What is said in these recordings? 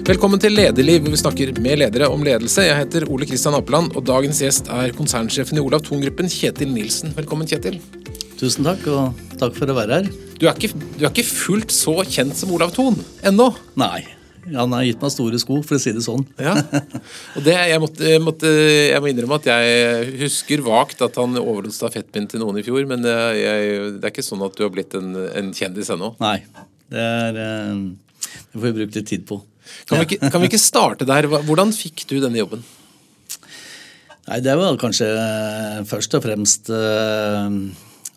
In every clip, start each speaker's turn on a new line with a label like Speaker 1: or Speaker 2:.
Speaker 1: Velkommen til Lederliv, hvor vi snakker med ledere om ledelse. Jeg heter Ole Kristian Apeland, og dagens gjest er konsernsjefen i Olav Thon-gruppen, Kjetil Nilsen. Velkommen, Kjetil.
Speaker 2: Tusen takk, og takk for å være her.
Speaker 1: Du er ikke, du er ikke fullt så kjent som Olav Thon ennå.
Speaker 2: Nei. Han har gitt meg store sko, for å si det sånn.
Speaker 1: Ja. Og det, jeg, måtte, jeg, måtte, jeg må innrømme at jeg husker vagt at han overlot stafettpinnen til noen i fjor, men jeg, det er ikke sånn at du har blitt en, en kjendis ennå?
Speaker 2: Nei. Det, er, eh, det får vi bruke litt tid på.
Speaker 1: Kan vi, ikke, kan vi ikke starte der? Hvordan fikk du denne jobben?
Speaker 2: Nei, Det var kanskje først og fremst eh,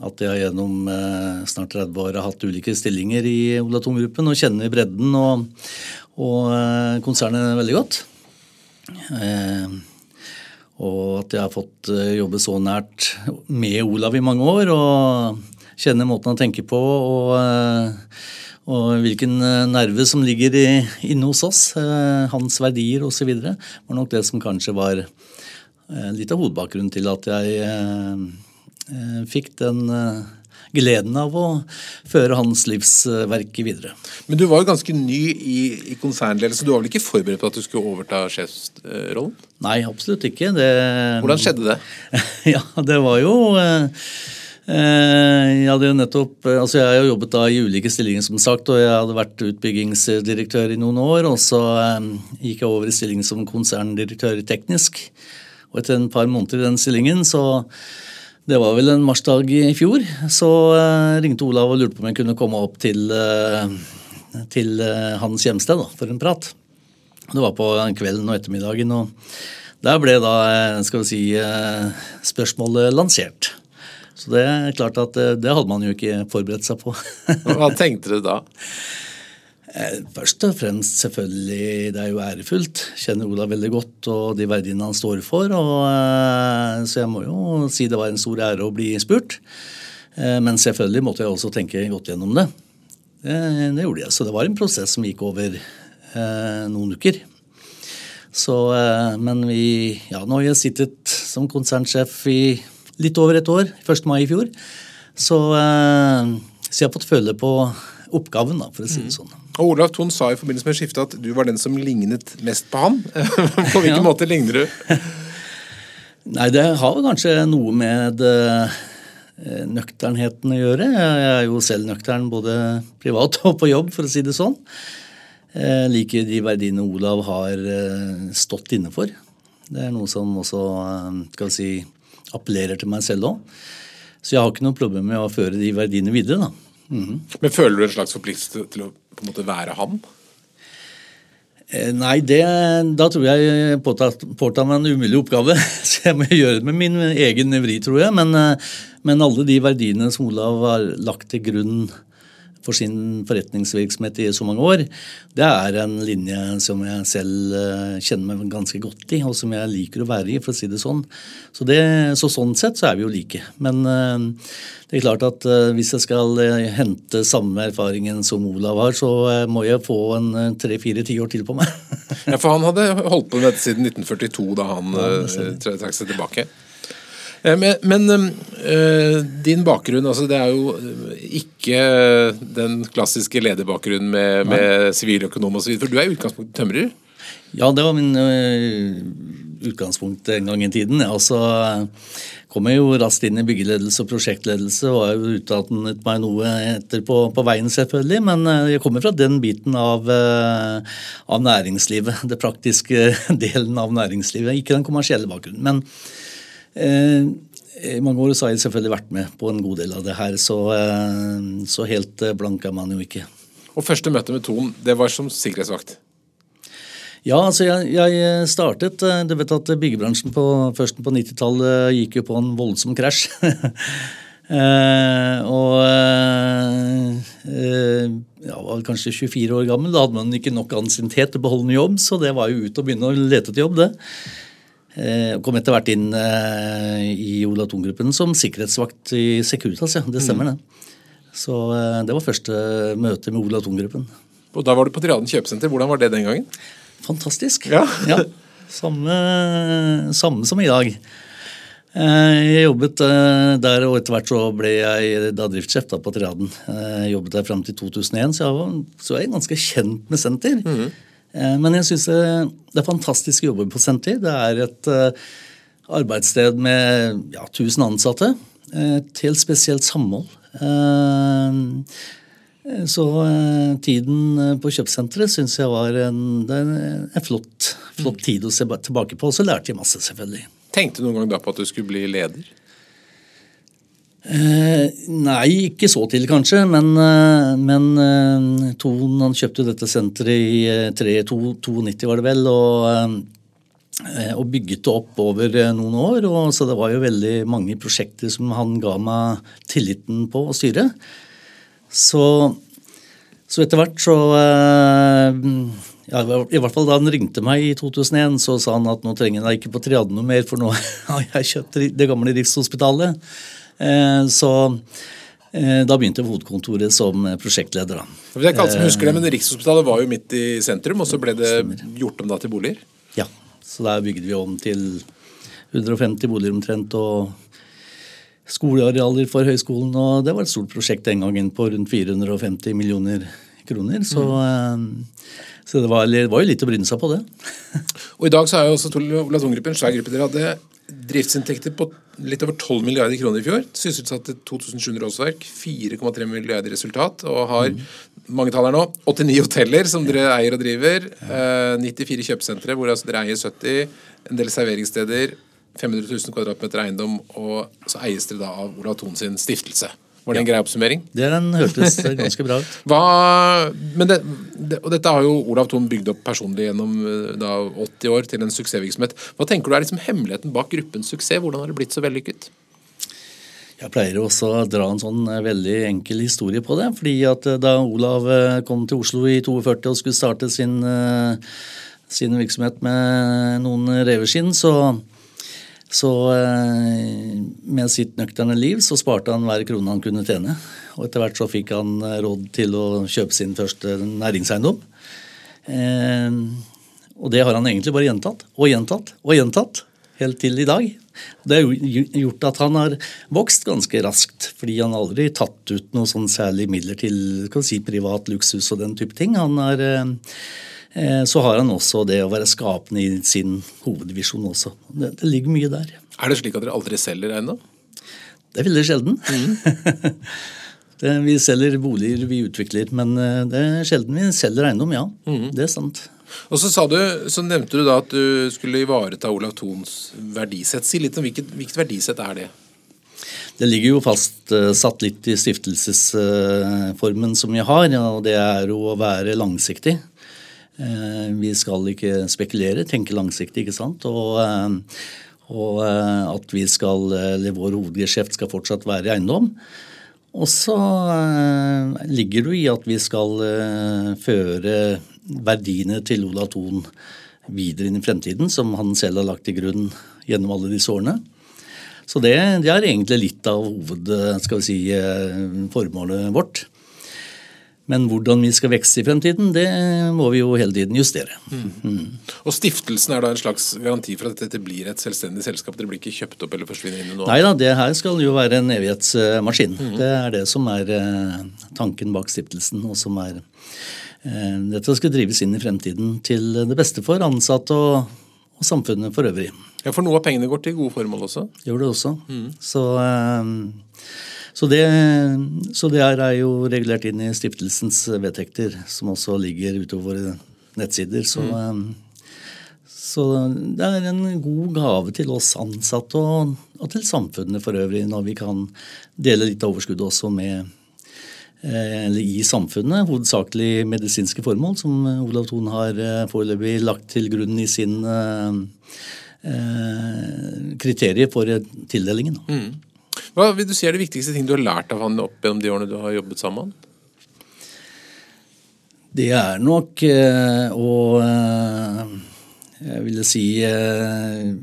Speaker 2: at jeg gjennom eh, snart 30 år har hatt ulike stillinger i Ola Thon-gruppen og kjenner bredden og, og eh, konsernet veldig godt. Eh, og at jeg har fått jobbe så nært med Olav i mange år og kjenner måten han tenker på og, og hvilken nerve som ligger inne hos oss, hans verdier osv., var nok det som kanskje var litt av hovedbakgrunnen til at jeg Eh, fikk den eh, gleden av å føre hans livsverk videre.
Speaker 1: Men du var jo ganske ny i, i konsernledelse. Du var vel ikke forberedt på at du skulle overta sjefsrollen?
Speaker 2: Nei, absolutt ikke. Det,
Speaker 1: Hvordan skjedde det?
Speaker 2: ja, det var jo eh, jeg hadde jo nettopp, altså jeg har jo jobbet da i ulike stillinger, som sagt, og jeg hadde vært utbyggingsdirektør i noen år. og Så gikk jeg over i stillingen som konserndirektør i teknisk. Og etter en par måneder i den stillingen så det var vel en marsdag i fjor. Så ringte Olav og lurte på om jeg kunne komme opp til, til hans hjemsted da, for en prat. Det var på kvelden og ettermiddagen. og Der ble da skal vi si, spørsmålet lansert. Så det er klart at det hadde man jo ikke forberedt seg på.
Speaker 1: Hva tenkte du da?
Speaker 2: Eh, først og fremst selvfølgelig, det er jo ærefullt. Kjenner Olav veldig godt og de verdiene han står for. Og, eh, så jeg må jo si det var en stor ære å bli spurt. Eh, men selvfølgelig måtte jeg også tenke godt gjennom det. Det, det gjorde jeg. Så det var en prosess som gikk over eh, noen uker. Så, eh, men vi Ja, nå har jeg sittet som konsernsjef i litt over et år, 1. mai i fjor. Så, eh, så jeg har fått føle på oppgaven, da, for å si det mm. sånn.
Speaker 1: Og Olav Thon sa i forbindelse med skiftet at du var den som lignet mest på ham. på hvilken ja. måte ligner du?
Speaker 2: Nei, det har kanskje noe med uh, nøkternheten å gjøre. Jeg er jo selv nøktern både privat og på jobb, for å si det sånn. Jeg liker de verdiene Olav har uh, stått inne for. Det er noe som også skal vi si, appellerer til meg selv òg. Så jeg har ikke noe problem med å føre de verdiene videre.
Speaker 1: Mm. Men føler du en slags forpliktelse til å på en måte være ham?
Speaker 2: Eh, nei, det, da tror jeg påtar, påtar meg en umulig oppgave. Så jeg må gjøre det med min egen nevri, tror jeg. Men, eh, men alle de verdiene som Olav har lagt til grunn for sin forretningsvirksomhet i så mange år, det er en linje som jeg selv eh, kjenner meg ganske godt i, og som jeg liker å være i, for å si det sånn. Så, det, så sånn sett så er vi jo like. Men eh, det er klart at eh, hvis jeg skal hente samme erfaringen som Olav har, så må jeg få en tre-fire tiår til på meg.
Speaker 1: ja, For han hadde holdt på med dette siden 1942, da han ja, trakk seg tilbake? Eh, men, men øh, din bakgrunn, altså det er jo ikke den klassiske lederbakgrunnen med, med siviløkonom osv. For du er i utgangspunktet tømrer?
Speaker 2: Ja, det var min øh, utgangspunkt en gang i tiden. Ja. så kom jeg jo raskt inn i byggeledelse og prosjektledelse og har jo utdannet meg noe etterpå på veien, selvfølgelig. Men jeg kommer fra den biten av, av næringslivet. Det praktiske delen av næringslivet. Ikke den kommersielle bakgrunnen. men Eh, I mange år så har jeg selvfølgelig vært med på en god del av det her, så, eh, så helt eh, blank er man jo ikke.
Speaker 1: Og Første møte med Ton, det var som sikkerhetsvakt?
Speaker 2: Ja, altså jeg, jeg, startet Du vet at byggebransjen på, først på 90-tallet gikk jo på en voldsom krasj. eh, og eh, jeg var kanskje 24 år gammel. Da hadde man ikke nok ansiennitet til å beholde en jobb, så det var jo ut og begynne å lete etter jobb, det. Eh, kom etter hvert inn eh, i Ola Thon-gruppen som sikkerhetsvakt i Securitas. ja, Det stemmer, det. Så eh, det var første møte med Ola Thon-gruppen.
Speaker 1: Og Da var du på Triaden kjøpesenter. Hvordan var det den gangen?
Speaker 2: Fantastisk. Ja. ja samme, samme, som i dag. Jeg jobbet der, og etter hvert så ble jeg da driftssjef da på Triaden. Jeg jobbet der fram til 2001, så jeg var, så jeg ganske kjent med senter. Mm Men jeg syns det er fantastisk å jobbe på Senter. Det er et arbeidssted med ja, 1000 ansatte. Et helt spesielt samhold. Så tiden på kjøpesenteret syns jeg var en, en flott, flott, tid å se tilbake på. Og så lærte jeg masse, selvfølgelig.
Speaker 1: Tenkte du noen gang da på at du skulle bli leder?
Speaker 2: Eh, nei, ikke så til kanskje, men, eh, men eh, Ton han kjøpte dette senteret i 1992 var det vel, og, eh, og bygget det opp over eh, noen år. Og, så det var jo veldig mange prosjekter som han ga meg tilliten på å styre. Så, så etter hvert så eh, ja, I hvert fall da han ringte meg i 2001, så sa han at nå trenger jeg ikke på triaden noe mer, for nå har jeg kjøpt det gamle Rikshospitalet. Eh, så eh, da begynte hovedkontoret som prosjektleder.
Speaker 1: Det er ikke alle som husker det, men Rikshospitalet var jo midt i sentrum, og så ble det gjort om da til boliger?
Speaker 2: Ja, så der bygde vi om til 150 boliger omtrent. og skolearealer for høyskolen, og det var et stort prosjekt den gangen på rundt 450 millioner kroner. Så, mm. så det, var, det, var, jo litt å bryne seg på, det.
Speaker 1: og I dag så er jo også Ola Thon-gruppen svær gruppe. Dere hadde Driftsinntekter på litt over 12 milliarder kroner i fjor. Sysselsatte 2700 årsverk. 4,3 milliarder resultat. Og har mm. mange tall her nå, 89 hoteller som dere eier og driver. Eh, 94 kjøpesentre hvor altså dere eier 70. En del serveringssteder. 500 000 kvadratmeter eiendom. Og så eies dere da av Olav Thon sin stiftelse. Var det en grei oppsummering?
Speaker 2: Det den hørtes ganske bra ut.
Speaker 1: Hva, men det, det, og dette har jo Olav Thon bygd opp personlig gjennom eh, da, 80 år til en suksessvirksomhet. Hva tenker du er liksom hemmeligheten bak gruppens suksess? Hvordan har det blitt så vellykket?
Speaker 2: Jeg pleier også å dra en sånn eh, veldig enkel historie på det. fordi at eh, Da Olav kom til Oslo i 42 og skulle starte sin, sin virksomhet med noen reveskinn, så så eh, med sitt nøkterne liv så sparte han hver krone han kunne tjene. Og etter hvert så fikk han eh, råd til å kjøpe sin første næringseiendom. Eh, og det har han egentlig bare gjentatt og gjentatt og gjentatt helt til i dag. Det har gjort at han har vokst ganske raskt, fordi han aldri tatt ut noe sånn særlig midler til si, privat luksus og den type ting. Han har så har han også det å være skapende i sin hovedvisjon også. Det, det, ligger mye der.
Speaker 1: Er det slik at dere aldri selger eiendom?
Speaker 2: Det er veldig sjelden. Mm. det, vi selger boliger vi utvikler, men eh, det er sjelden vi selger eiendom, ja. Mm. Det er sant.
Speaker 1: Og så, sa du, så nevnte du da at du skulle ivareta Olav Thons verdisett. Si litt om hvilket, hvilket verdisett er det?
Speaker 2: Det ligger jo fastsatt uh, litt i stiftelsesformen som vi har, og det er jo å være langsiktig. Eh, vi skal ikke spekulere, tenke langsiktig, ikke sant. Og, eh, og eh, at vi skal, eller vår hovedgeskjeft skal fortsatt være eiendom. Og så ligger det i at vi skal føre verdiene til Ola Thon videre inn i fremtiden, som han selv har lagt til grunn gjennom alle disse årene. Så det, det er egentlig litt av hoved, skal vi si, formålet vårt. Men hvordan vi skal vekse i fremtiden, det må vi jo hele tiden justere. Mm.
Speaker 1: Mm. Og Stiftelsen er da en slags garanti for at dette blir et selvstendig selskap? Dere blir ikke kjøpt opp eller forsvinner inn i noe?
Speaker 2: Nei da, det her skal jo være en evighetsmaskin. Mm. Det er det som er eh, tanken bak stiftelsen, og som er eh, Dette skal drives inn i fremtiden til det beste for ansatte og, og samfunnet for øvrig.
Speaker 1: Ja, For noe av pengene går til gode formål også?
Speaker 2: Gjør det også. Mm. Så eh, så det, så det er jo regulert inn i stiftelsens vedtekter, som også ligger utover våre nettsider. Så, mm. Um, så, det er en god gave til oss ansatte og, og, til samfunnet for øvrig, når vi kan dele litt av overskuddet også med eh, eller i samfunnet, hovedsakelig medisinske formål, som Olav Thon har eh, foreløpig lagt til grunn i sin eh, kriterier for tildelingen. Mm.
Speaker 1: Hva vil du si er det viktigste ting du har lært av han opp gjennom de årene du har jobbet sammen?
Speaker 2: Det er nok eh, å eh, Jeg ville si eh,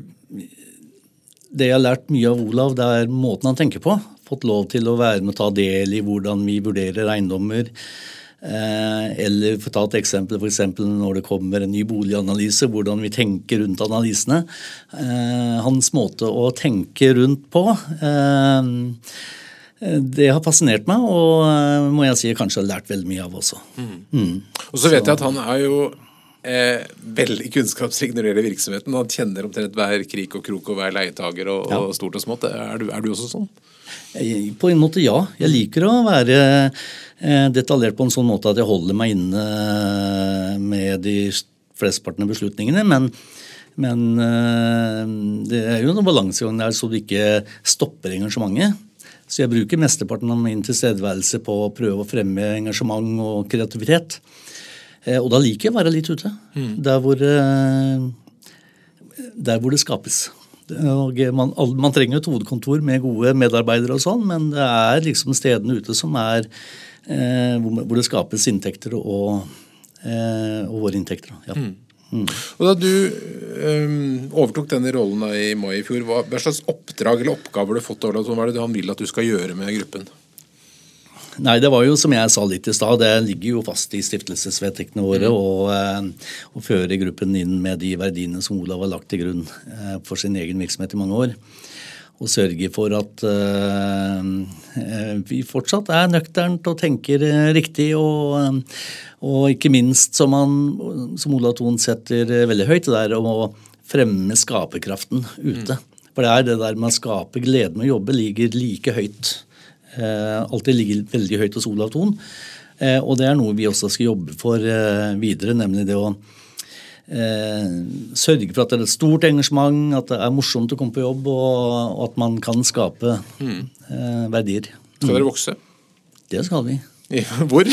Speaker 2: Det jeg har lært mye av Olav, det er måten han tenker på. Fått lov til å være med og ta del i hvordan vi vurderer eiendommer eller for å ta et eksempel, f.eks. når det kommer en ny boliganalyse, hvordan vi tenker rundt analysene. Eh, hans måte å tenke rundt på eh, det har fascinert meg, og må jeg si kanskje har lært veldig mye av også. Mm.
Speaker 1: Mm. Og så vet så. jeg at han er jo eh, veldig kunnskapsrik når det gjelder virksomheten. Han kjenner omtrent hver krik og krok og hver leietager og, ja. og stort og smått. Er du, er du, også sånn?
Speaker 2: På en måte ja. Jeg liker å være eh, detaljert på en sånn måte at jeg holder meg inne med de flesteparten av beslutningene. men men eh, det er jo noen balansegang der så du ikke stopper engasjementet. Så jeg bruker mesteparten av min tilstedeværelse på å prøve å fremme engasjement og kreativitet. Eh, og da liker jeg å være litt ute. Mm. Der, hvor, eh, der hvor det skapes. Man, man, trenger et hovedkontor med gode medarbeidere, og sånn, men det er liksom stedene ute som er eh, hvor det skapes inntekter og, eh, og våre inntekter. Ja. Mm.
Speaker 1: Mm. Og Da du um, overtok denne rollen i mai i fjor, hva, hva slags oppdrag eller oppgaver du har fått? Hva er det han vil at du skal gjøre med gruppen?
Speaker 2: Nei, det var jo som jeg sa litt i stad, det ligger jo fast i stiftelsesvedtektene våre å mm. føre gruppen inn med de verdiene som Olav har lagt til grunn eh, for sin egen virksomhet i mange år. Og sørge for at uh, vi fortsatt er nøkternt og tenker riktig. Og, og ikke minst, som, han, som Olav Thon setter veldig høyt, det der om å fremme skaperkraften ute. Mm. For det er det der med å skape glede med å jobbe ligger like høyt Eh, alltid ligger veldig høyt hos Olav Thon. Eh, og det er noe vi også skal jobbe for eh, videre, nemlig det å sørge for at det er et stort engasjement, at det er morsomt å komme på jobb, og, at man kan skape mm. verdier.
Speaker 1: Skal dere vokse?
Speaker 2: Det skal vi.
Speaker 1: Hvor?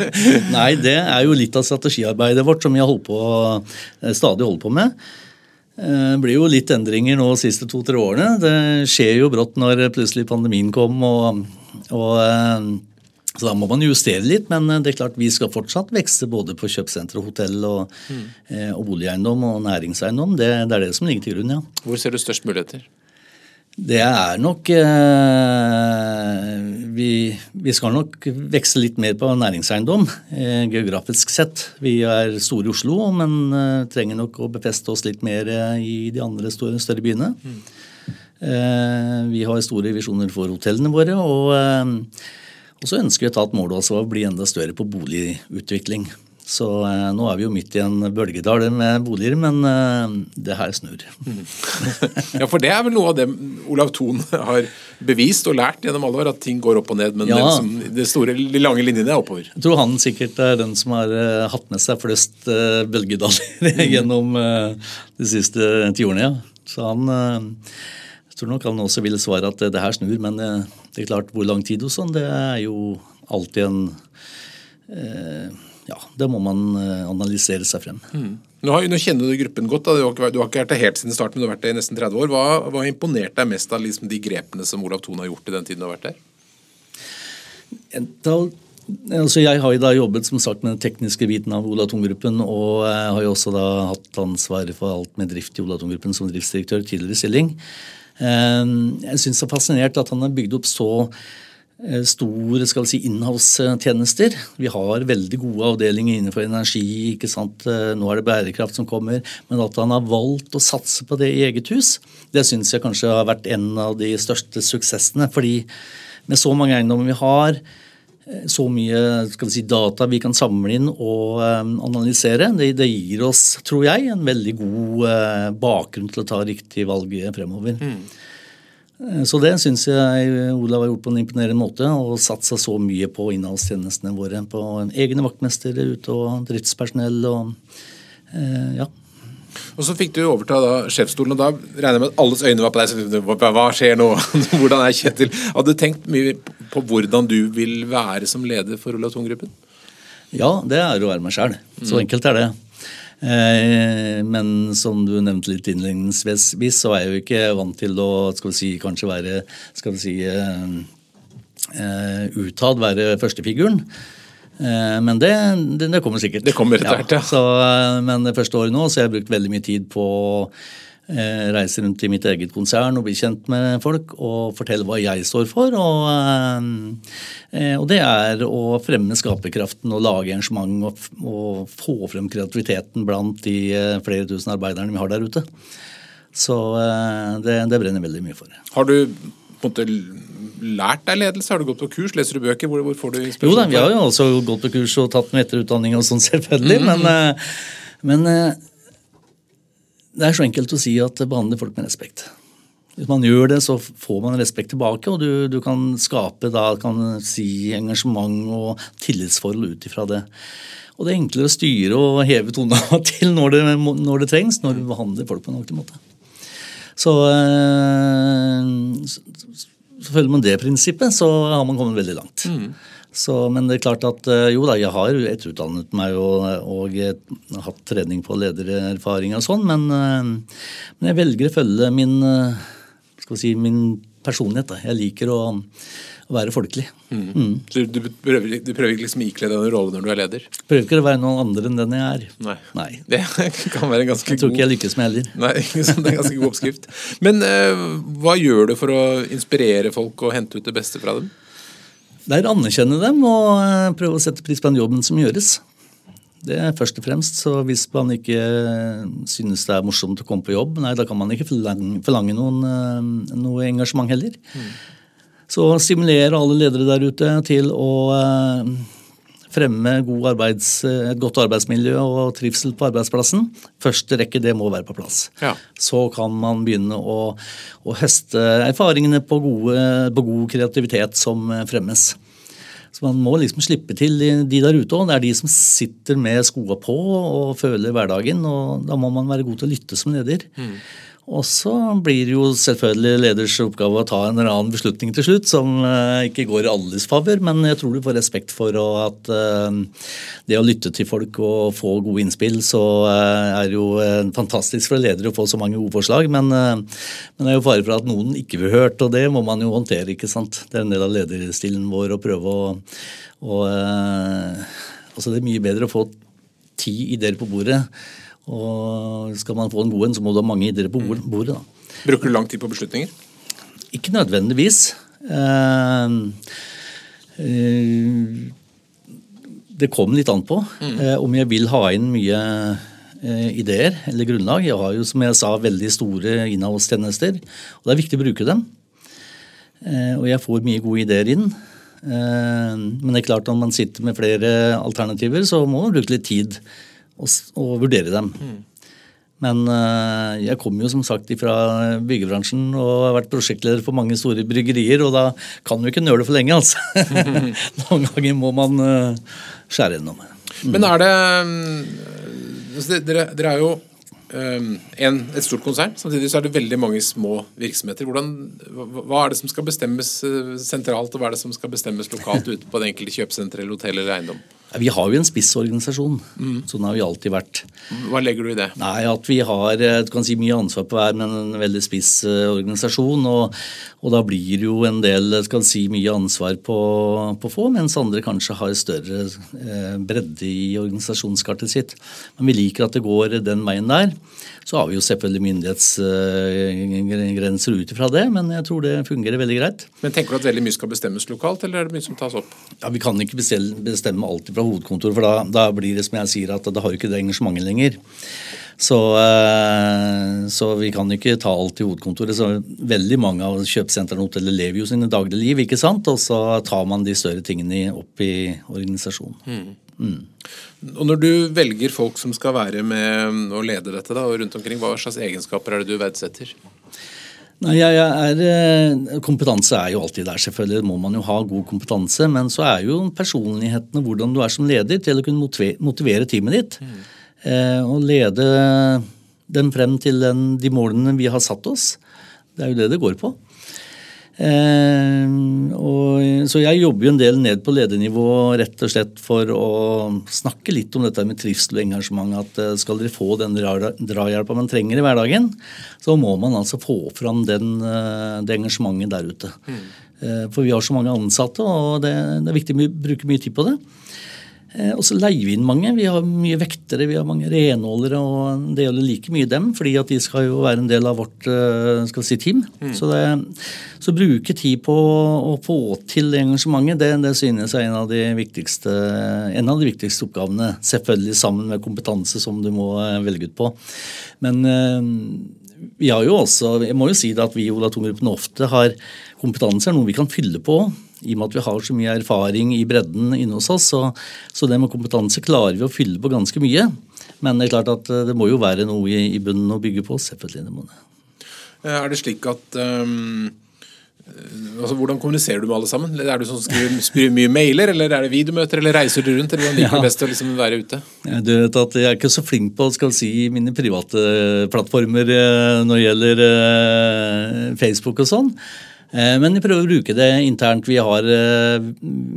Speaker 2: Nei, det er jo litt av strategiarbeidet vårt som vi har holdt på, stadig holder på med. Det blir jo litt endringer nå de siste to-tre årene. Det skjer jo brått når plutselig pandemien kom og og, eh, så da må man justere litt, men eh, det er klart vi skal fortsatt vekste både på kjøpesenter og hotell og, mm. og boligeiendom og næringseiendom. Det, det, er det som ligger til grunn, ja.
Speaker 1: Hvor ser du størst muligheter?
Speaker 2: Det er nok eh, vi, vi, skal nok vekse litt mer på næringseiendom eh, geografisk sett. Vi er store i Oslo, men eh, trenger nok å befeste oss litt mer i de andre store, større byene. Mm. Eh, vi har store visjoner for hotellene våre. Og, eh, og så ønsker vi å ta et mål også å bli enda større på boligutvikling. Så eh, nå er vi jo midt i en bølgedal med boliger, men eh, det her snur.
Speaker 1: ja, for det er vel noe av det Olav Thon har bevist og lært gjennom alle år, at ting går opp og ned, men ja. det store, de lange linjene er oppover.
Speaker 2: Jeg tror han sikkert er den som har eh, hatt med seg flest uh, bølgedaler gjennom uh, de siste tiårene. Ja. Så han tror nok han også ville svare at det her snur, men det, er klart hvor lang tid og sånn, det er jo alltid en eh, Ja, det må man eh, analysere seg frem. Mm.
Speaker 1: Nå, har, nå, kjenner du gruppen godt. Du har, ikke, du har, ikke, vært der helt siden starten, men du har vært der i nesten 30 år. Hva har imponert deg mest av liksom de grepene som Olav Thon har gjort i den tiden du har vært der?
Speaker 2: Da Altså jeg har jo da jobbet som sagt med den tekniske biten av Olav Thon-gruppen, og jeg har jo også da hatt ansvaret for alt med drift i Olav Thon-gruppen som driftsdirektør tidligere stilling. Ehm, jeg syns det er fascinert at han har bygd opp så eh, store skal vi si, innholdstjenester. Vi har veldig gode avdelinger innenfor energi. ikke sant? Eh, nå er det bærekraft som kommer. Men at han har valgt å satse på det i eget hus, det syns jeg kanskje har vært en av de største suksessene. fordi med så mange eiendommer vi har, så mye skal vi si, data vi kan samle inn og analysere. Det, det, gir oss, tror jeg, en veldig god bakgrunn til å ta riktig valg fremover. Mm. Uh, så det syns jeg Olav har gjort på en imponerende måte, og satsa så mye på innholdstjenestene våre. På egne vaktmestere ute og driftspersonell og eh, ja.
Speaker 1: Og Så fikk du overta da sjefsstolen, og da regner jeg med at alles øyne var på deg. Hva skjer nå? Hvordan er Kjetil? Hadde du tenkt mye på hvordan du vil være som leder for Olav Thon-gruppen?
Speaker 2: Ja, det er å være meg sjæl. Så mm. enkelt er det. Eh, men som du nevnte litt innledningsvis, så er jeg jo ikke vant til å skal vi si, kanskje være skal vi si, uh, utad, være førstefiguren. Eh, men det, det, det, kommer sikkert.
Speaker 1: Det kommer etter hvert, ja.
Speaker 2: Så, eh, men det første året nå så har jeg brukt veldig mye tid på eh, reise rundt i mitt eget konsern og bli kjent med folk og fortelle hva jeg står for. Og, og det er å fremme skaperkraften og lage arrangement og, og, få frem kreativiteten blant de flere tusen arbeiderne vi har der ute. Så det, det brenner veldig mye for.
Speaker 1: Har du på en måte lært deg ledelse? Har du gått på kurs? Leser du bøker? Hvor, hvor får du
Speaker 2: inspirasjon? Jo da, Vi har jo også gått på kurs og tatt med etterutdanning og sånn, selvfølgelig. Mm -hmm. Men Men eh, det er så enkelt å si at behandle folk med respekt. Hvis man gjør det, så får man respekt tilbake, og du, du kan skape da, kan si, engasjement og tillitsforhold ut ifra det. Og det er enklere å styre og heve tona til når det, når det, trengs, når du behandler folk på en ordentlig måte. Så, så, så følger man det prinsippet, så har man kommet veldig langt. Mm. Så, men det er klart at eh, jo da, jeg har etterutdannet meg og, og hatt trening på ledererfaring og sånn, men, eh, men, jeg velger å følge min, eh, si, min personlighet. Da. Jeg liker å, å være folkelig.
Speaker 1: Mm. Mm. Så du prøver, du prøver liksom å ikle deg en rolle når du er leder?
Speaker 2: Prøver ikke å være noen andre enn den jeg er.
Speaker 1: Nei. Nei. Det kan være en ganske god
Speaker 2: Jeg tror ikke jeg lykkes med heller.
Speaker 1: Nei, Det er en ganske god oppskrift. Men uh, hva gjør du for å inspirere folk og hente ut det beste fra dem?
Speaker 2: Det er å anerkjenne dem og eh, prøve å sette pris på den jobben som gjøres. Det er først og fremst, så Hvis man ikke eh, synes det er morsomt å komme på jobb, nei, da kan man ikke forlange, forlange noen, eh, noe engasjement heller. Mm. Så stimulere alle ledere der ute til å fremme arbeids, et godt arbeidsmiljø og trivsel på arbeidsplassen. Første rekke det må være på plass. Ja. Så kan man begynne å, å høste erfaringene på, gode, på, god kreativitet som fremmes. Så Man må liksom slippe til de der ute òg. Det er de som sitter med skoa på og føler hverdagen. og Da må man være god til å lytte som leder. Mm. Og så blir det jo selvfølgelig leders oppgave å ta en eller annen beslutning til slutt som uh, ikke går i alles favør, men jeg tror du får respekt for at uh, det å lytte til folk og få gode innspill, så er er jo fantastisk for ledere å få så mange gode forslag. Men, men, det er jo fare for at noen ikke blir hørt, og det må man jo håndtere. ikke sant? Det er en del av lederstilen vår å prøve å, å Altså det er mye bedre å få ti ideer på bordet og skal man få en god en, så må du ha mange ideer på mm. bordet. Da.
Speaker 1: Bruker du lang tid på beslutninger?
Speaker 2: Ikke nødvendigvis. Eh, eh, det kom litt an på mm. Eh, om jeg vil ha inn mye ideer eller grunnlag. Jeg har jo som jeg sa, veldig store innholdstjenester, og det er viktig å bruke dem. Og jeg får mye gode ideer inn. Men det er klart når man sitter med flere alternativer, så må man bruke litt tid og, og vurdere dem. Mm. Men uh, jeg kommer jo som sagt fra byggebransjen og har vært prosjektleder for mange store bryggerier, og da kan du ikke nøle for lenge, altså. Noen ganger må man uh, skjære gjennom.
Speaker 1: Mm. Men er det um, dere, dere, er jo um, en, et stort konsern, samtidig så er det veldig mange små virksomheter. Hvordan, hva er det som skal bestemmes sentralt, og hva er det som skal bestemmes lokalt ute på det enkelte kjøpesenter eller hotell eller eiendom?
Speaker 2: Vi har jo en spissorganisasjon. Mm. Sånn har vi alltid vært.
Speaker 1: Hva legger du i det?
Speaker 2: Nei, At vi har eh, du kan si, mye ansvar på hver, men en veldig spiss uh, organisasjon. Og, og, da blir det jo en del skal si, mye ansvar på, på få, mens andre kanskje har større bredde i organisasjonskartet sitt. Men vi liker at det går den veien der. Så har vi jo selvfølgelig myndighetsgrenser ut ifra det, men jeg tror det fungerer veldig greit.
Speaker 1: Men Tenker du at veldig mye skal bestemmes lokalt, eller er det mye som tas opp?
Speaker 2: Ja, Vi kan ikke bestemme alt fra hovedkontoret, for da, da, blir det som jeg sier, at da har ikke det engasjementet lenger. Så, eh, så, vi kan ikke ta alt i hovedkontoret. så Veldig mange av kjøpesentrene og hotellene lever jo sine daglige liv, ikke sant? og så tar man de større tingene opp i organisasjonen. Mm.
Speaker 1: Mm. Og Når du velger folk som skal være med og lede dette, da, og rundt omkring, hva slags egenskaper er det du verdsetter?
Speaker 2: Nei, jeg er, eh, Kompetanse er jo alltid der, selvfølgelig. må man jo ha god kompetanse. Men så er jo personlighetene hvordan du er som leder, til å kunne motivere, teamet ditt. Mm. Og lede dem frem til den, de målene vi har satt oss. Det er jo det det går på. Eh, og, så jeg jobber jo en del ned på ledernivå rett og slett for å snakke litt om dette med trivsel og engasjement. At eh, skal dere få den drahjelpa man trenger i hverdagen, så må man altså få fram den, eh, det engasjementet der ute. Mm. Eh, for vi har så mange ansatte, og det, det er viktig å bruke mye tid på det. Eh, og så leier vi inn mange. Vi har mye vektere, vi har mange renholdere, og det gjelder like mye dem, fordi at de skal jo være en del av vårt eh, skal vi si, team. Mm. Så, det, så bruke tid på å få til engasjementet, det, det synes jeg er en av, de viktigste, en av de viktigste oppgavene. Selvfølgelig sammen med kompetanse, som du må eh, velge ut på. Men vi har jo også, jeg må jo si det at vi i Ola Tunggruppen ofte har kompetanse er noe vi kan fylle på I og med at vi har så mye erfaring i bredden inne hos oss, så, så det med kompetanse klarer vi å fylle på ganske mye. Men det er klart at det må jo være noe i, i bunnen å bygge på. selvfølgelig det må det.
Speaker 1: Er det slik at um altså, Hvordan kommuniserer du med alle sammen? Er du som skriver, skriver mye mailer, eller er det videomøter, eller reiser du rundt? eller Hvordan liker du ja. best å liksom være ute?
Speaker 2: Du vet at Jeg er ikke så flink på skal si, mine private plattformer eh, når det gjelder Facebook og sånn. Uh, men vi prøver å bruke det internt. Vi har, uh,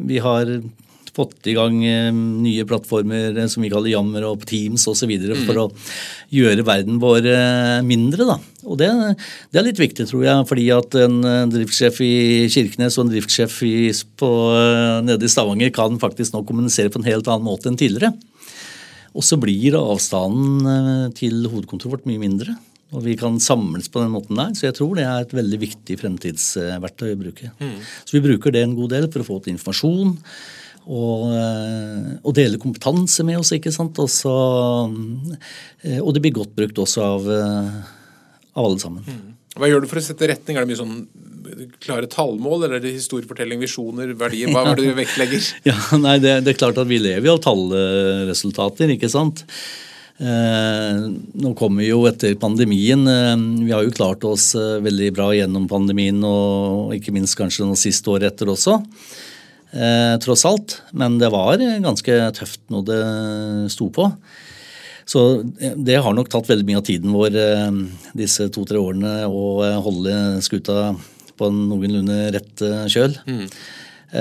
Speaker 2: vi har fått i gang eh, nye plattformer eh, som vi kaller Jammer og Teams osv. Mm. for å gjøre verden vår eh, mindre. Da. Og det, det, er litt viktig, tror jeg, fordi at en driftssjef i Kirkenes og en driftssjef i, på, nede i Stavanger kan faktisk nå kommunisere på en helt annen måte enn tidligere. Og så blir avstanden til hovedkontoret vårt mye mindre. Og vi kan samles på den måten der. Så jeg tror det er et veldig viktig fremtidsverktøy å bruke. Mm. Så vi bruker det en god del for å få til informasjon og, eh, og dele kompetanse med oss. ikke sant? Også, eh, og det blir godt brukt også av, eh, av alle sammen. Mm.
Speaker 1: Hva gjør du for å sette retning? Er det mye sånn klare tallmål, eller er det historiefortelling, visjoner, verdier? Hva er det du vektlegger?
Speaker 2: ja, nei, det, det, er klart at vi lever jo av tallresultater, ikke sant. Eh, nå kommer vi jo etter pandemien. Eh, vi har jo klart oss veldig bra gjennom pandemien, og ikke minst kanskje noe siste året etter også eh, tross alt. Men det var ganske tøft når det sto på. Så det har nok tatt veldig mye av tiden vår eh, disse to-tre årene å eh, holde skuta på en noenlunde rett eh, kjøl. Mm.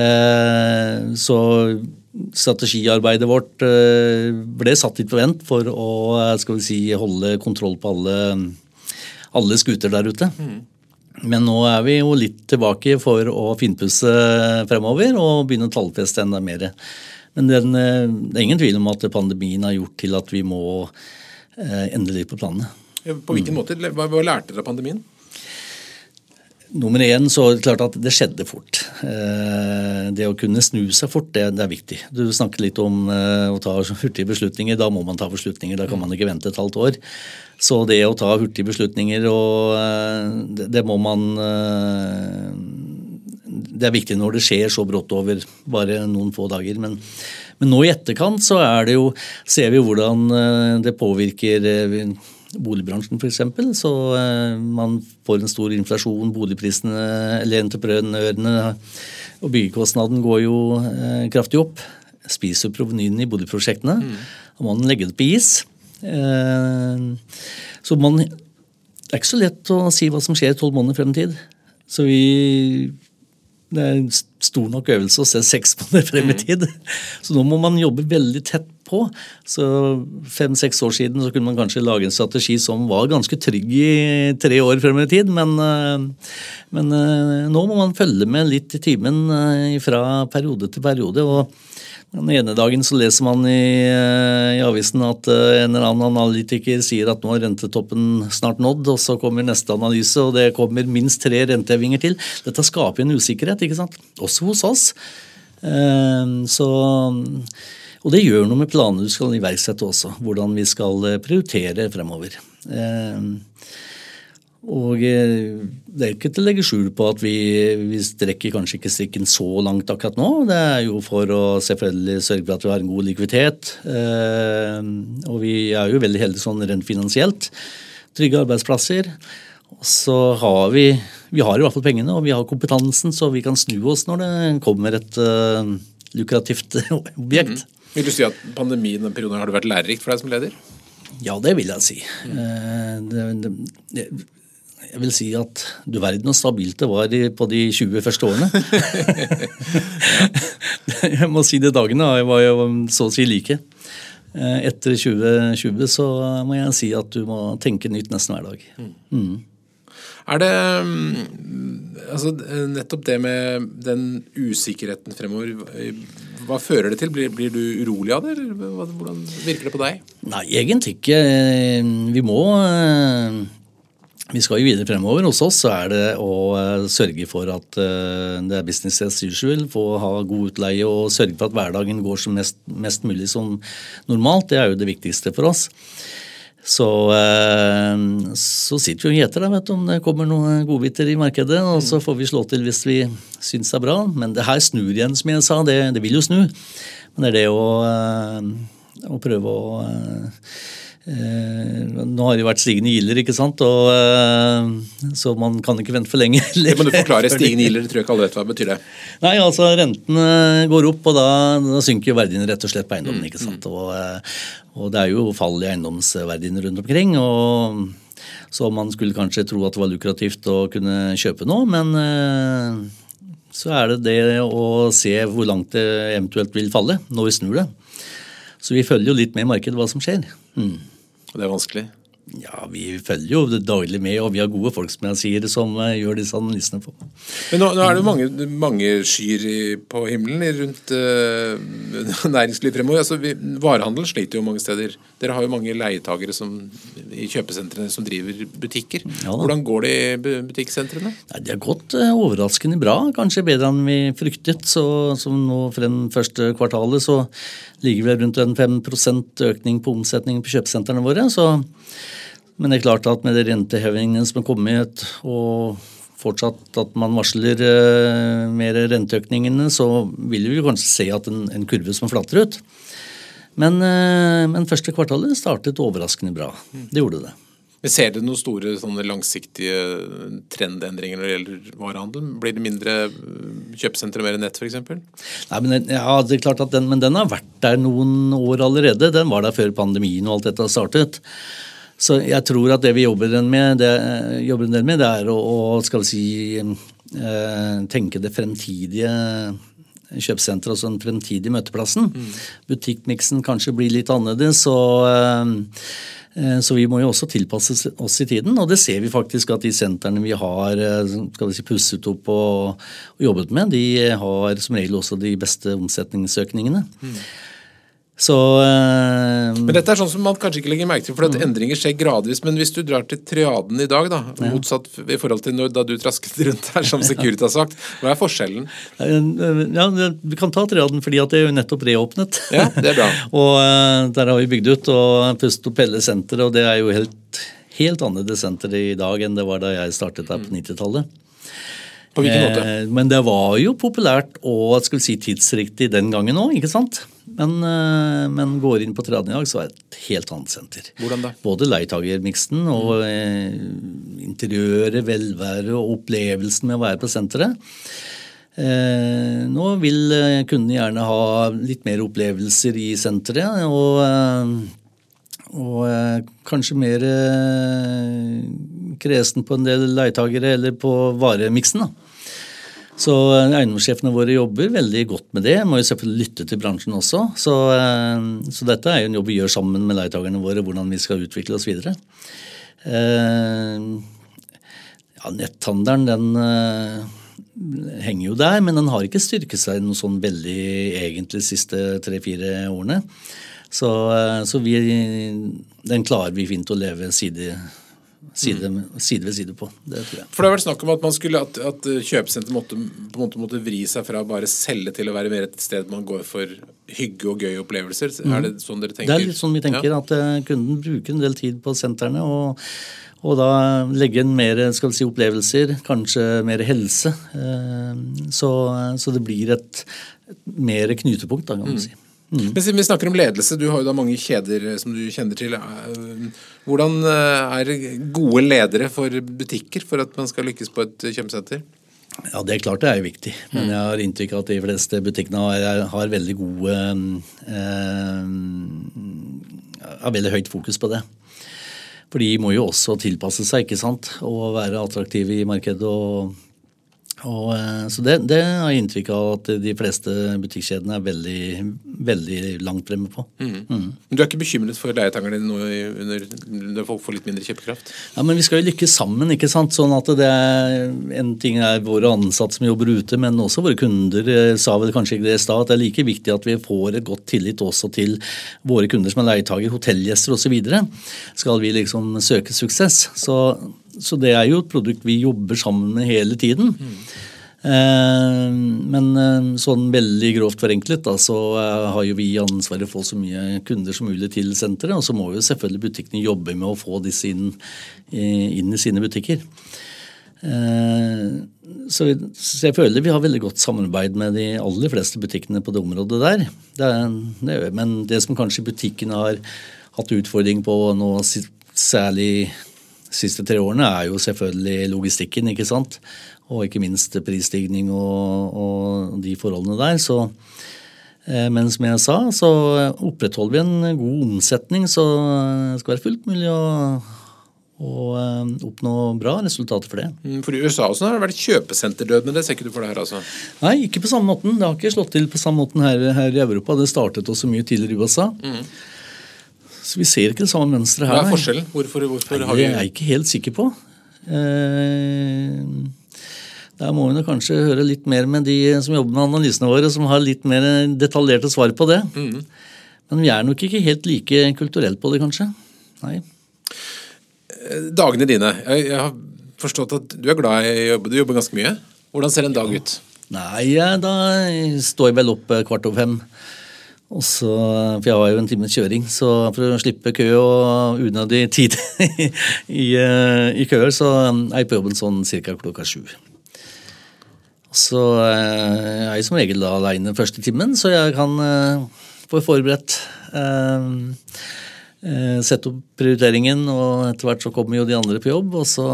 Speaker 2: Eh, så strategiarbeidet vårt eh, ble satt litt på vent for å skal vi si, holde kontroll på alle, alle skuter der ute. Mm. Men nå er vi jo litt tilbake for å finpusse fremover og begynne å tallfeste enda mer. Men den, eh, det er ingen tvil om at pandemien har gjort til at vi må eh, endre litt på planene.
Speaker 1: På hvilken måte? Hva, hva lærte dere av pandemien?
Speaker 2: Nummer én så er det klart at det skjedde fort. Eh, det å kunne snu seg fort, det, det er viktig. Du snakket litt om å ta hurtige beslutninger. Da må man ta beslutninger. Da kan man ikke vente et halvt år. Så det å ta hurtige beslutninger, og det, det må man Det er viktig når det skjer så brått over bare noen få dager. Men, men nå i etterkant så er det jo, ser vi hvordan det påvirker boligbransjen f.eks. Så man får en stor inflasjon, boligprisene eller entreprenørene og byggekostnaden går jo kraftig opp. Spiser provenyene i boligprosjektene. Mm. Da må man legge det på is. Eh, så man, det er ikke så lett å si hva som skjer tolv måneder frem i tid. Så vi det er stor nok øvelse å se seks måneder frem i mm. tid. Så nå må man jobbe veldig tett på. Så fem-seks år siden så kunne man kanskje lage en strategi som var ganske trygg i tre år frem i tid, men, eh, men eh, nå må man følge med litt i timen fra periode til periode. og den ene dagen så leser man i, eh, i, avisen at eh, en eller annen analytiker sier at nå er rentetoppen snart nådd, og så kommer neste analyse, og det kommer minst tre rentehevinger til. Dette skaper en usikkerhet, ikke sant? også hos oss. Eh, så, og det gjør noe med planene du skal iverksette også, hvordan vi skal prioritere fremover. Og eh, det er ikke til å legge skjul på at vi, vi strekker kanskje ikke strikken så langt akkurat nå. Det er jo for å selvfølgelig sørge for at vi har en god likviditet. Eh, og vi er jo veldig heldige sånn rent finansielt. Trygge arbeidsplasser. Og så har vi vi har i hvert fall pengene og vi har kompetansen, så vi kan snu oss når det kommer et uh, lukrativt objekt. Mm.
Speaker 1: Vil du si at pandemien den perioden har det vært lærerikt for deg som leder?
Speaker 2: Ja, det vil jeg si. Mm. Det, det, jeg vil si at du verden hvor stabilt det var på de 20 første årene. jeg må si det dagene var jo så å si like. Eh, etter 2020 så må jeg si at du må tenke nytt nesten hver dag. Mm. mm.
Speaker 1: Er det mm, altså, nettopp det med den usikkerheten fremover Hva fører det til? Blir, blir du urolig av det, eller hvordan virker det på deg?
Speaker 2: Nei, egentlig ikke. Vi må eh, vi skal jo videre fremover. Hos oss så er det å uh, sørge for at uh, det er business as usual, få ha god utleie og sørge for at hverdagen går som mest, mest, mulig som normalt. Det er jo det viktigste for oss. Så, eh, så sitter vi og gjeter da, du, om det kommer noen godbiter i markedet. Og så får vi slå til hvis vi syns det er bra. Men det her snur igjen, som jeg sa. Det, det vil jo snu. Men det er det å, å prøve å Eh, nå har det vært stigende gilder, ikke sant? Og, eh, så man kan ikke vente for lenge.
Speaker 1: Det men du forklarer Stigende gilder, tror jeg ikke alle vet hva det betyr. det.
Speaker 2: Nei, altså Rentene går opp, og da, da synker jo verdien rett og slett på eiendommen. ikke sant? Og, eh, og, det er jo fall i eiendomsverdiene rundt omkring. og Så man skulle kanskje tro at det var lukrativt å kunne kjøpe noe, men så er det det å se hvor langt det eventuelt vil falle når vi snur det. Så vi følger jo litt med i markedet hva som skjer. Mm.
Speaker 1: Det er vanskelig?
Speaker 2: Ja, vi følger jo daglig med, og vi har gode folk som jeg sier, som uh, gjør disse analysene på.
Speaker 1: Men nå, nå er det mange, mange skyer i, på himmelen rundt uh, næringsliv fremover. Altså, vi, varehandel sliter jo mange steder. Dere har jo mange leietagere som, i kjøpesentrene som driver butikker. Ja, Hvordan går det i butikksentrene?
Speaker 2: Nei, det har gått uh, overraskende bra. Kanskje bedre enn vi fryktet. Så, som nå frem første kvartalet så ligger vel rundt en 5% økning på omsetningen på kjøpesentrene våre. så men det er klart at med de rentehevingene som er kommet, og fortsatt at man varsler uh, mer renteøkningene, så vil vi kanskje se at en, en kurve som flater ut. Men, uh, men, første kvartalet startet overraskende bra. Det gjorde det.
Speaker 1: Men Ser dere noen store langsiktige trendendringer når det gjelder varehandel? Blir det mindre kjøpesentre, mer nett f.eks.?
Speaker 2: Ja, det den, men den har vært der noen år allerede. Den var der før pandemien og alt dette startet. Så jeg tror at det vi jobber en, med, det, en del med, det er å, å skal vi si, eh, tenke det fremtidige kjøpesenteret, altså den fremtidige møteplassen. Mm. Butikkmiksen kanskje blir litt annerledes. og eh, eh, så vi må jo også tilpasse oss i tiden, og det ser vi faktisk at de sentrene vi har skal vi si, pusset opp og, og jobbet med, de har som regel også de beste omsetningsøkningene. Mm. Så,
Speaker 1: uh, men dette er sånn som man kanskje ikke legger merke til, for at mm. endringer skjer gradvis. Men hvis du drar til triaden i dag, da, ja. motsatt i forhold til når, da du trasket rundt her, som Security har sagt, hva er forskjellen?
Speaker 2: Ja, Vi kan ta triaden, fordi at det er jo nettopp reåpnet.
Speaker 1: Ja, det er bra.
Speaker 2: og uh, der har vi bygd ut og Pust opp hele senteret, og det er jo helt, helt annerledes senter i dag enn det var da jeg startet der på 90-tallet. Mm.
Speaker 1: På hvilken måte?
Speaker 2: Eh, men det var jo populært og jeg skulle si, tidsriktig den gangen òg, ikke sant? Men, eh, men, går inn på tredje i dag, så er det et helt annet senter.
Speaker 1: Hvordan da?
Speaker 2: Både leitagermiksen og eh, interiøret, velværet og opplevelsen med å være på senteret. Eh, nå vil eh, kundene gjerne ha litt mer opplevelser i senteret. Og, eh, og kanskje mer kresen på en del leietagere eller på varemiksen. da. Så eh, eiendomssjefene våre jobber veldig godt med det. Må jo selvfølgelig lytte til bransjen også. Så, eh, så dette er jo en jobb vi gjør sammen med leietakerne våre, hvordan vi skal utvikle oss videre. Eh, ja, netthandelen, den henger jo der, men den har ikke styrket seg noe sånn veldig egentlig de siste tre-fire årene. Så, så vi, den klarer vi fint å leve side side, side, ved side på. Det tror jeg.
Speaker 1: For det har vært snakk om at, man skulle, at, at kjøpesenter måtte, på en måte måtte vri seg fra bare selge til å være mer et sted man går for hygge og gøye opplevelser. Mm. Er det sånn dere tenker?
Speaker 2: Det er litt sånn vi tenker. Ja. At uh, kunden bruker en del tid på sentrene. og og da legge inn mer skal vi si, opplevelser, kanskje mer helse. Eh, så, så det blir et, et mer knutepunkt, da, kan man mm. si.
Speaker 1: Mm. Men siden vi snakker om ledelse, du har jo da mange kjeder eh, som du kjenner til. Eh, hvordan eh, er gode ledere for butikker for at man skal lykkes på et kjøpesenter?
Speaker 2: Ja, Det er klart det er viktig, men mm. jeg har inntrykk av at de fleste butikkene har, har veldig gode eh, Har veldig høyt fokus på det. For de må jo også tilpasse seg ikke sant? og være attraktive i markedet. og og, eh, så det, det, har jeg inntrykk av at de fleste butikkjedene er veldig, veldig langt fremme på. Mm.
Speaker 1: Mm. Men Du er ikke bekymret for leietagerne dine nå når folk får litt mindre kjøpekraft?
Speaker 2: Ja, men Vi skal jo lykkes sammen. ikke sant? Sånn at det er, En ting er våre ansatte som jobber ute, men også våre kunder. Sa vel kanskje ikke det i stad, at det er like viktig at vi får et godt tillit også til våre kunder som er leietager, hotellgjester osv. Skal vi liksom søke suksess. Så så det er jo et produkt vi jobber sammen med hele tiden. Mm. Men sånn veldig grovt forenklet da, så har jo vi ansvaret for å få så mye kunder som mulig til senteret. Og så må jo selvfølgelig butikkene jobbe med å få disse inn, inn i sine butikker. Så, jeg føler vi har veldig godt samarbeid med de aller fleste butikkene på det området der. Det er, det er, men det som kanskje butikkene har hatt utfordring på nå, særlig siste tre årene, er jo selvfølgelig logistikken. ikke sant? Og ikke minst prisstigning og, og de forholdene der. Så, eh, men som jeg sa, så opprettholder vi en god omsetning, så det skal være fullt mulig å og eh, oppnå bra resultater for det.
Speaker 1: Mm, for I USA også har det vært kjøpesenterdød, men det ser ikke du for deg her? altså?
Speaker 2: Nei, ikke på samme måten. Det har ikke slått til på samme måten her, her i Europa. Det startet også mye tidligere i USA. Mm. Så vi ser ikke det samme mønsteret her.
Speaker 1: Hva er forskjellen? Hvorfor, hvorfor
Speaker 2: vi det er jeg ikke helt sikker på. Eh, der må vi kanskje høre litt mer med de som jobber med analysene våre, som har litt mer detaljerte svar på det. Mm. Men vi er nok ikke helt like kulturelt på det, kanskje. Nei.
Speaker 1: Dagene dine. Jeg, jeg, har forstått at du er glad i å jobbe. Du jobber ganske mye. Hvordan ser en dag ut?
Speaker 2: Nei, da står jeg vel opp eh, kvart over fem. Og så, for jeg har jo en times kjøring, så for å slippe kø og unødig tid i, eh, i, køer, så er jeg på jobben sånn ca. klokka sju. Så eh, jeg er som regel da aleine første timen, så jeg kan få forberedt Eh, sette opp prioriteringen, og etter hvert så kommer jo de andre på jobb, og så.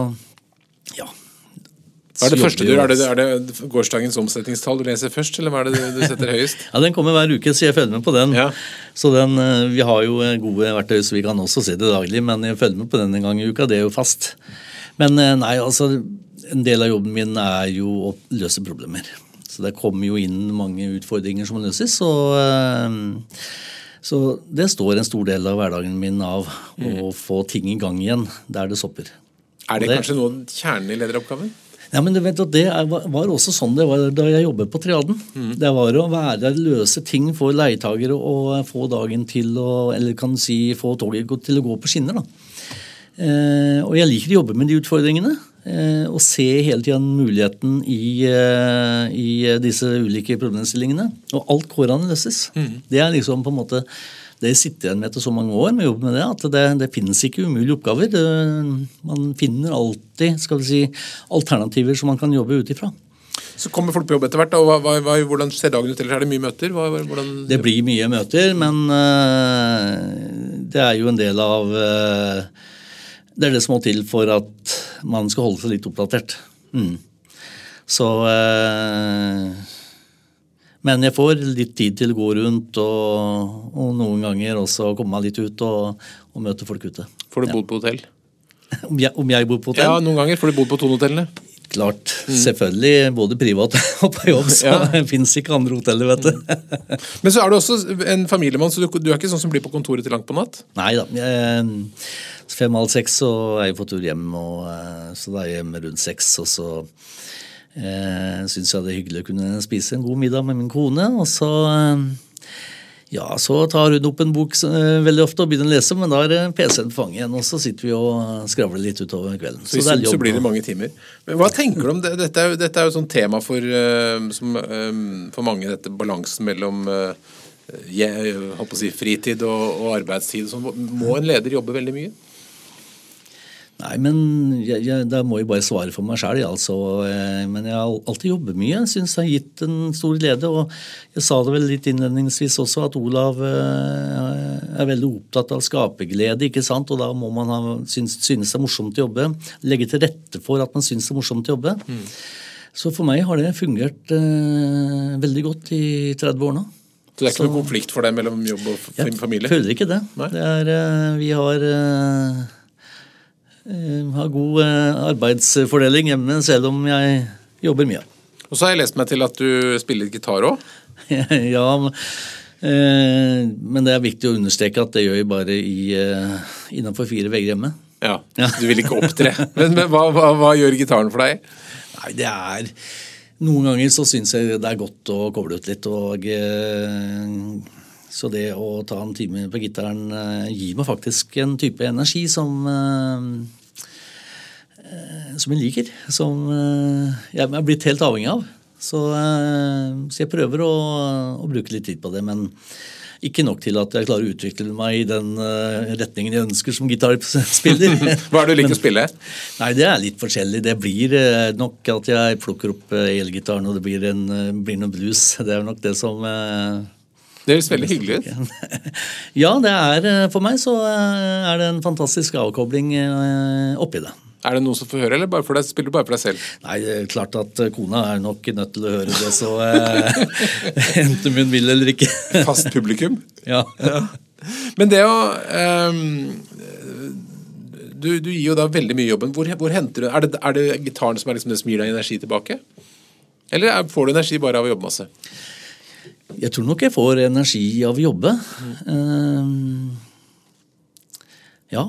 Speaker 1: Hva er det første du, er det, er det gårsdagens omsetningstall du leser først, eller hva er det du setter høyest?
Speaker 2: ja, Den kommer hver uke, så jeg følger med på den. Ja. Så den, eh, Vi har jo gode verktøy, så vi kan også se det daglig, men jeg følger med på den en gang i uka. Det er jo fast. Men eh, nei, altså, en del av jobben min er jo å løse problemer. Så det kommer jo inn mange utfordringer som må løses. og så det står en stor del av hverdagen min av å mm. få ting i gang igjen der det stopper.
Speaker 1: Er det, det kanskje noe av kjernen i lederoppgaven?
Speaker 2: Ja, men du vet at Det var også sånn det var da jeg jobbet på Triaden. Mm. Det var å være der, løse ting for leietagere og få dagen til å Eller kan si få toget til å gå på skinner. da. Eh, og jeg liker å jobbe med de utfordringene. Eh, og se hele tiden muligheten i, eh, i disse ulike problemstillingene. Og alt går an å løses. Mm. Det er liksom på en måte det jeg sitter igjen med etter så mange år med jobb med det, at det, det finnes ikke umulige oppgaver. Det, man finner alltid skal vi si, alternativer som man kan jobbe ut ifra.
Speaker 1: Så kommer folk på jobb etter hvert. og hva, hva, Hvordan ser dagen ut? Eller er det mye møter? Hva, hvordan...
Speaker 2: Det blir mye møter, men uh, det er jo en del av uh, Det er det som må til for at man skal holde seg litt oppdatert. Mm. Så eh, Men jeg får litt tid til å gå rundt, og, og noen ganger også komme meg litt ut og, og møte folk ute.
Speaker 1: Får du ja. bodd på hotell?
Speaker 2: om, jeg, om jeg bor på hotell?
Speaker 1: Ja, noen ganger. Får du bodd på Thon-hotellene?
Speaker 2: Klart. Mm. Selvfølgelig. Både privat og på jobb. Så ja. det fins ikke andre hoteller, vet du.
Speaker 1: Mm. Men så er du også en familiemann, så du, du, er ikke sånn som blir på kontoret til langt på natt?
Speaker 2: Nei da. Fem-halv seks så er jeg på tur hjem, og, eh, så da er jeg hjemme rundt seks. Og så eh, syns jeg det er hyggelig å kunne spise en god middag med min kone. Og så eh, ja, så tar hun opp en bok uh, veldig ofte og begynner å lese, men da er PC-en på fanget igjen, og så sitter vi og skravler litt utover kvelden.
Speaker 1: Så, så, så blir det mange timer. Men Hva tenker du om det? Dette er, dette er jo et sånt tema for, som, for mange, dette balansen mellom jeg, jeg, jeg si, fritid og, og arbeidstid. Så må en leder jobbe veldig mye?
Speaker 2: Nei, men jeg, jeg, Da må jeg bare svare for meg sjøl. Altså. Eh, men jeg har alltid jobbet mye. Jeg syns det har gitt en stor glede. Og jeg sa det vel litt innledningsvis også, at Olav eh, er veldig opptatt av skaperglede. ikke sant? Og da må man ha, synes, synes det er morsomt å jobbe. Legge til rette for at man synes det er morsomt å jobbe. Mm. Så for meg har det fungert eh, veldig godt i 30 år nå.
Speaker 1: Så det er ikke Så, noen konflikt for deg mellom jobb og familie?
Speaker 2: Jeg føler ikke det. det er, uh, vi har Eh, har god eh, arbeidsfordeling hjemme, selv om jeg jobber mye.
Speaker 1: Og så har jeg lest meg til at du spiller gitar òg?
Speaker 2: ja, eh, men det er viktig å understreke at det gjør jeg bare i, innenfor fire vegger hjemme.
Speaker 1: Ja, Du vil ikke opptre. men, men hva, hva, hva, gjør gitaren for deg?
Speaker 2: Nei, det er Noen ganger så syns jeg det er godt å koble ut litt. og så det å ta en time på gitaren gir meg faktisk en type energi som som jeg liker. Som jeg er blitt helt avhengig av. Så, så jeg prøver å, å, bruke litt tid på det. Men ikke nok til at jeg klarer å utvikle meg i den retningen jeg ønsker som gitarspiller.
Speaker 1: Hva er det du liker å spille?
Speaker 2: Nei, Det er litt forskjellig. Det blir nok at jeg plukker opp elgitaren og det blir, en, blir noe blues. Det er nok det som
Speaker 1: Det høres veldig hyggelig ut.
Speaker 2: ja, det er for meg så er det en fantastisk avkobling oppi det.
Speaker 1: Er det noen som får høre, eller bare deg, spiller du bare for deg selv?
Speaker 2: Nei, det er klart at eh, kona er nok nødt til å høre det, så eh, enten hun vil eller ikke.
Speaker 1: Fast publikum?
Speaker 2: Ja. ja.
Speaker 1: Men det å um, du, du, gir jo da veldig mye jobben. Hvor, hvor henter du Er det, er det gitaren som er liksom det som gir deg energi tilbake? Eller er, får du energi bare av å jobbe masse?
Speaker 2: Jeg tror nok jeg får energi av å jobbe. Mm. Uh, ja.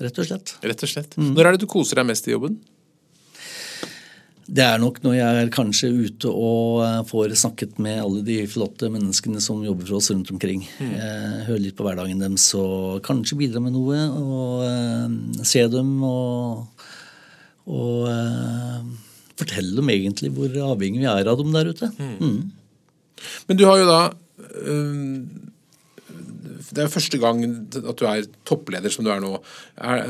Speaker 2: Rett og slett.
Speaker 1: Rett og slett. Mm. Når er det du koser deg mest i jobben?
Speaker 2: Det er nok når jeg er kanskje ute og eh, får snakket med alle de flotte menneskene som jobber for oss rundt omkring. Mm. Hører litt på hverdagen deres og kanskje bidra med noe. Og se dem og, og fortelle dem egentlig hvor avhengig vi er av dem der ute. Mm.
Speaker 1: Men du har jo da uh, det er første gang at du er toppleder som du er nå. Er,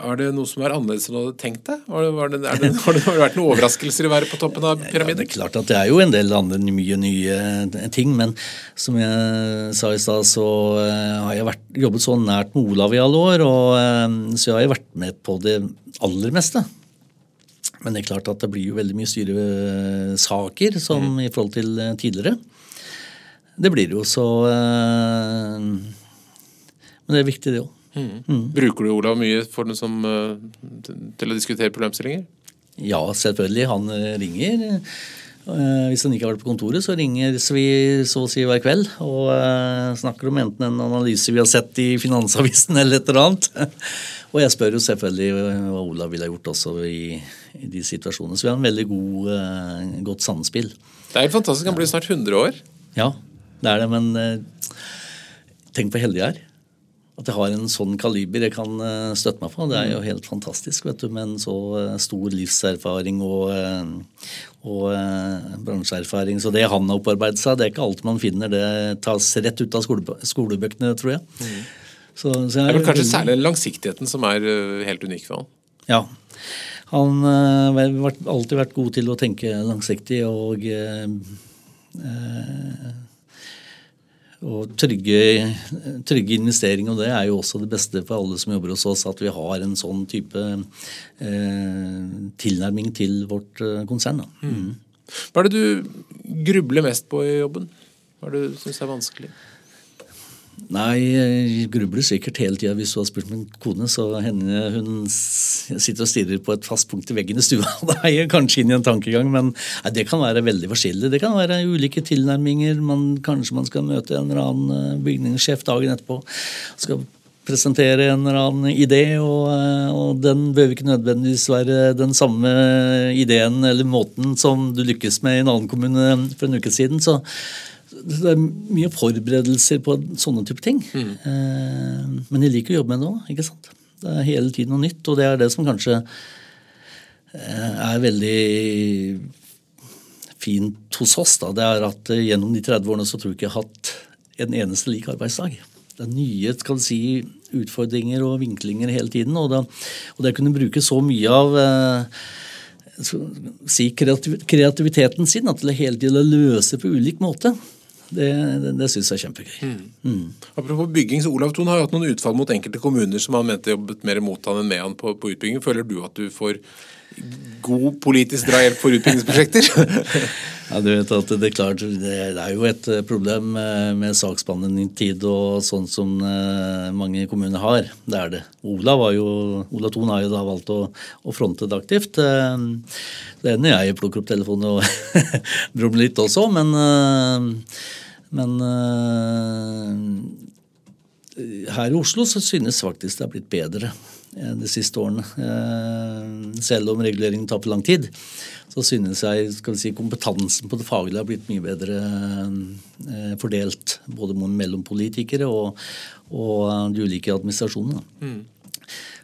Speaker 1: er det noe som er annerledes enn du hadde tenkt deg? Har det, det, det, har det vært noen overraskelser i å være på toppen av pyramiden? Ja,
Speaker 2: det er klart at det er jo en del andre mye nye ting, men som jeg sa i stad, så eh, har jeg vært, jobbet så nært med Olav i alle år, og, eh, så jeg har vært med på det aller meste. Men det er klart at det blir jo veldig mye styresaker som mm. i forhold til eh, tidligere. Det blir jo så men det er viktig, det òg.
Speaker 1: Mm. Mm. Bruker du Olav mye for den som, uh, til å diskutere problemstillinger?
Speaker 2: Ja, selvfølgelig. Han uh, ringer. Hvis han ikke har vært på kontoret, så ringer vi så å si hver kveld og snakker om enten en analyse vi har sett i Finansavisen eller et eller annet. og jeg spør jo selvfølgelig hva Olav ville gjort også i, i, de situasjonene. Så vi har en veldig god, godt samspill.
Speaker 1: Det er helt fantastisk. Han blir snart 100 år.
Speaker 2: Ja, det er det. Men tenk hvor heldig jeg er. At jeg har en sånn kaliber jeg kan eh, støtte meg på. Det er jo mm. helt fantastisk vet du, med en så eh, stor livserfaring og, eh, og bransjeerfaring. Så det han har opparbeidet seg, det er ikke alt man finner. Det tas rett ut av skolebøkene, tror jeg. Mm.
Speaker 1: Så, så jeg det er vel kanskje særlig langsiktigheten som er helt unik for han?
Speaker 2: Ja. Han har alltid vært god til å tenke langsiktig og eh, og trygge, trygge, investeringer. Og det er jo også det beste for alle som jobber hos oss, at vi har en sånn type eh, tilnærming til vårt eh, konsern. Mm.
Speaker 1: Hva er det du grubler mest på i jobben? Hva er det du syns er vanskelig?
Speaker 2: Nei, jeg grubler sikkert hele tida. Hvis du har spurt min kone, så henne, hun sitter og stirrer på et fast punkt i veggen i stua. Da er jeg kanskje inn i en tankegang, men nei, det kan være veldig forskjellig. Det kan være ulike tilnærminger. Man, kanskje man skal møte en eller annen eh, bygningssjef dagen etterpå. Skal presentere en eller annen idé, og, eh, og den bør ikke nødvendigvis være den samme ideen eller måten som du lykkes med i en annen kommune for en uke siden. så det er mye forberedelser på sånne type ting. Mm. Eh, men jeg liker å jobbe med det òg. ikke sant? Det er hele tiden noe nytt, og det er det som kanskje eh, er veldig fint hos oss. da, Det er at eh, gjennom de 30 årene så tror jeg ikke jeg har hatt en eneste lik arbeidsdag. Det er nye skal si, utfordringer og vinklinger hele tiden. Og det, og det å kunne bruke så mye av si kreativiteten sin til hele tiden å løse på ulik måte. Det, det, det syns jeg er kjempegøy. Mm.
Speaker 1: Mm. Apropos bygging, så Olav Thon har jo hatt noen utfall mot enkelte kommuner som han mente jobbet mer mot han enn med han på, på utbygging. Føler du at du får god politisk drahjelp for utbyggingsprosjekter?
Speaker 2: ja, du vet at Det er klart, det er jo et eh, problem med saksbehandlingstid og sånn som eh, mange kommuner har. Det er det. Olav, var jo, Olav Thon har jo da valgt å, å fronte det aktivt. Eh, det ender jeg plukker opp telefonen og brummer litt også, men, men her i Oslo så synes faktisk det har blitt bedre. Eh, de siste årene. Eh, selv om reguleringen tar for lang tid, så synes jeg si, kompetansen på det faglige har blitt mye bedre eh, fordelt. Både mellom politikere og, og de ulike administrasjonene. Mm.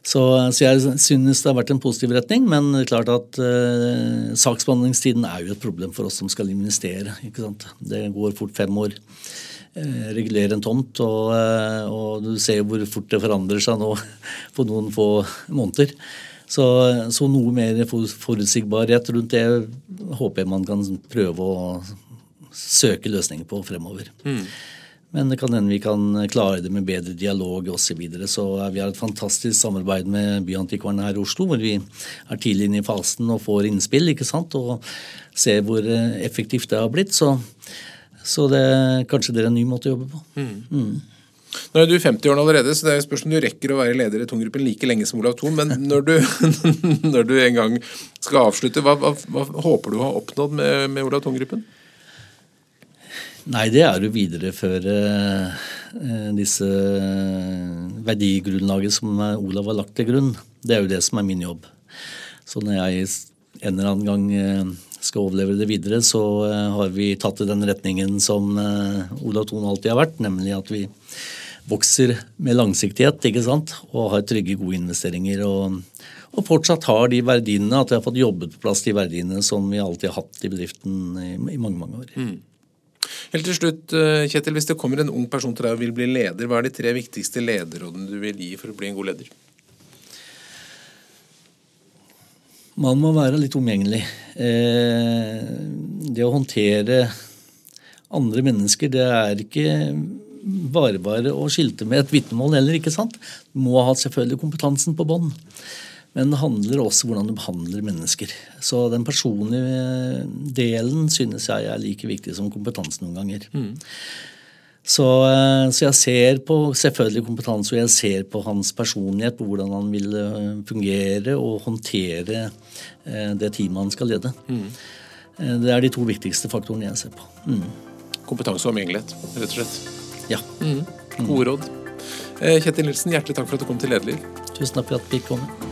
Speaker 2: Så, så, jeg synes det har vært en positiv retning, men det er klart at eh, saksbehandlingstiden er jo et problem for oss som skal investere. Det går fort fem år. Uh, regulere en tomt, og, uh, og, du ser hvor fort det forandrer seg nå på noen få måneder. Så, så noe mer forutsigbarhet rundt det håper jeg man kan prøve å søke løsninger på fremover. Mm. Men det kan hende vi kan klare det med bedre dialog osv. Så, videre. så vi har et fantastisk samarbeid med Byantikvaren her i Oslo, hvor vi er tidlig inne i fasen og får innspill ikke sant? og ser hvor eh, effektivt det har blitt. Så, så det, kanskje det er en ny måte å jobbe på. Mm. Mm.
Speaker 1: Nå er du 50 år allerede, så det er spørsmål om du rekker å være leder i tunggruppen like lenge som Olav Thon. Men når du, når du en gang skal avslutte, hva, hva, hva håper du å ha oppnådd med, med Olav Thon-gruppen?
Speaker 2: Nei, det er å videreføre eh, disse verdigrunnlaget som Olav har lagt til grunn. Det er jo det som er min jobb. Så når jeg en eller annen gang eh, skal overleve det videre, så eh, har vi tatt i den retningen som Olav Thon alltid har vært, nemlig at vi vokser med langsiktighet ikke sant? og har trygge, gode investeringer. Og, og fortsatt har de verdiene, at vi har fått jobbet på plass de verdiene som vi alltid har hatt i bedriften i, i mange, mange år. Mm.
Speaker 1: Helt til slutt, eh, Kjetil, Hvis det kommer en ung person til deg og vil bli leder, hva er de tre viktigste lederrådene du vil gi for å bli en god leder?
Speaker 2: Man må være litt omgjengelig. Eh, det å håndtere andre mennesker, det er ikke bare bare å skilte med et vitnemål heller, ikke sant? Du må ha selvfølgelig kompetansen på bånn. Men det handler også om hvordan du behandler mennesker. Så den personlige delen synes jeg er like viktig som kompetansen noen ganger. Mm. Så, eh, så, jeg ser på selvfølgelig kompetanse, og jeg ser på hans personlighet, på hvordan han vil eh, fungere og håndtere eh, det teamet han skal lede. Mm. Det er de to viktigste faktorene jeg ser på. Mm.
Speaker 1: Kompetanse og omgjengelighet, rett og slett.
Speaker 2: Ja.
Speaker 1: Mm. Gode råd. Kjetil Nilsen, hjertelig takk for at du kom til Lederliv.
Speaker 2: Tusen takk for at vi fikk komme.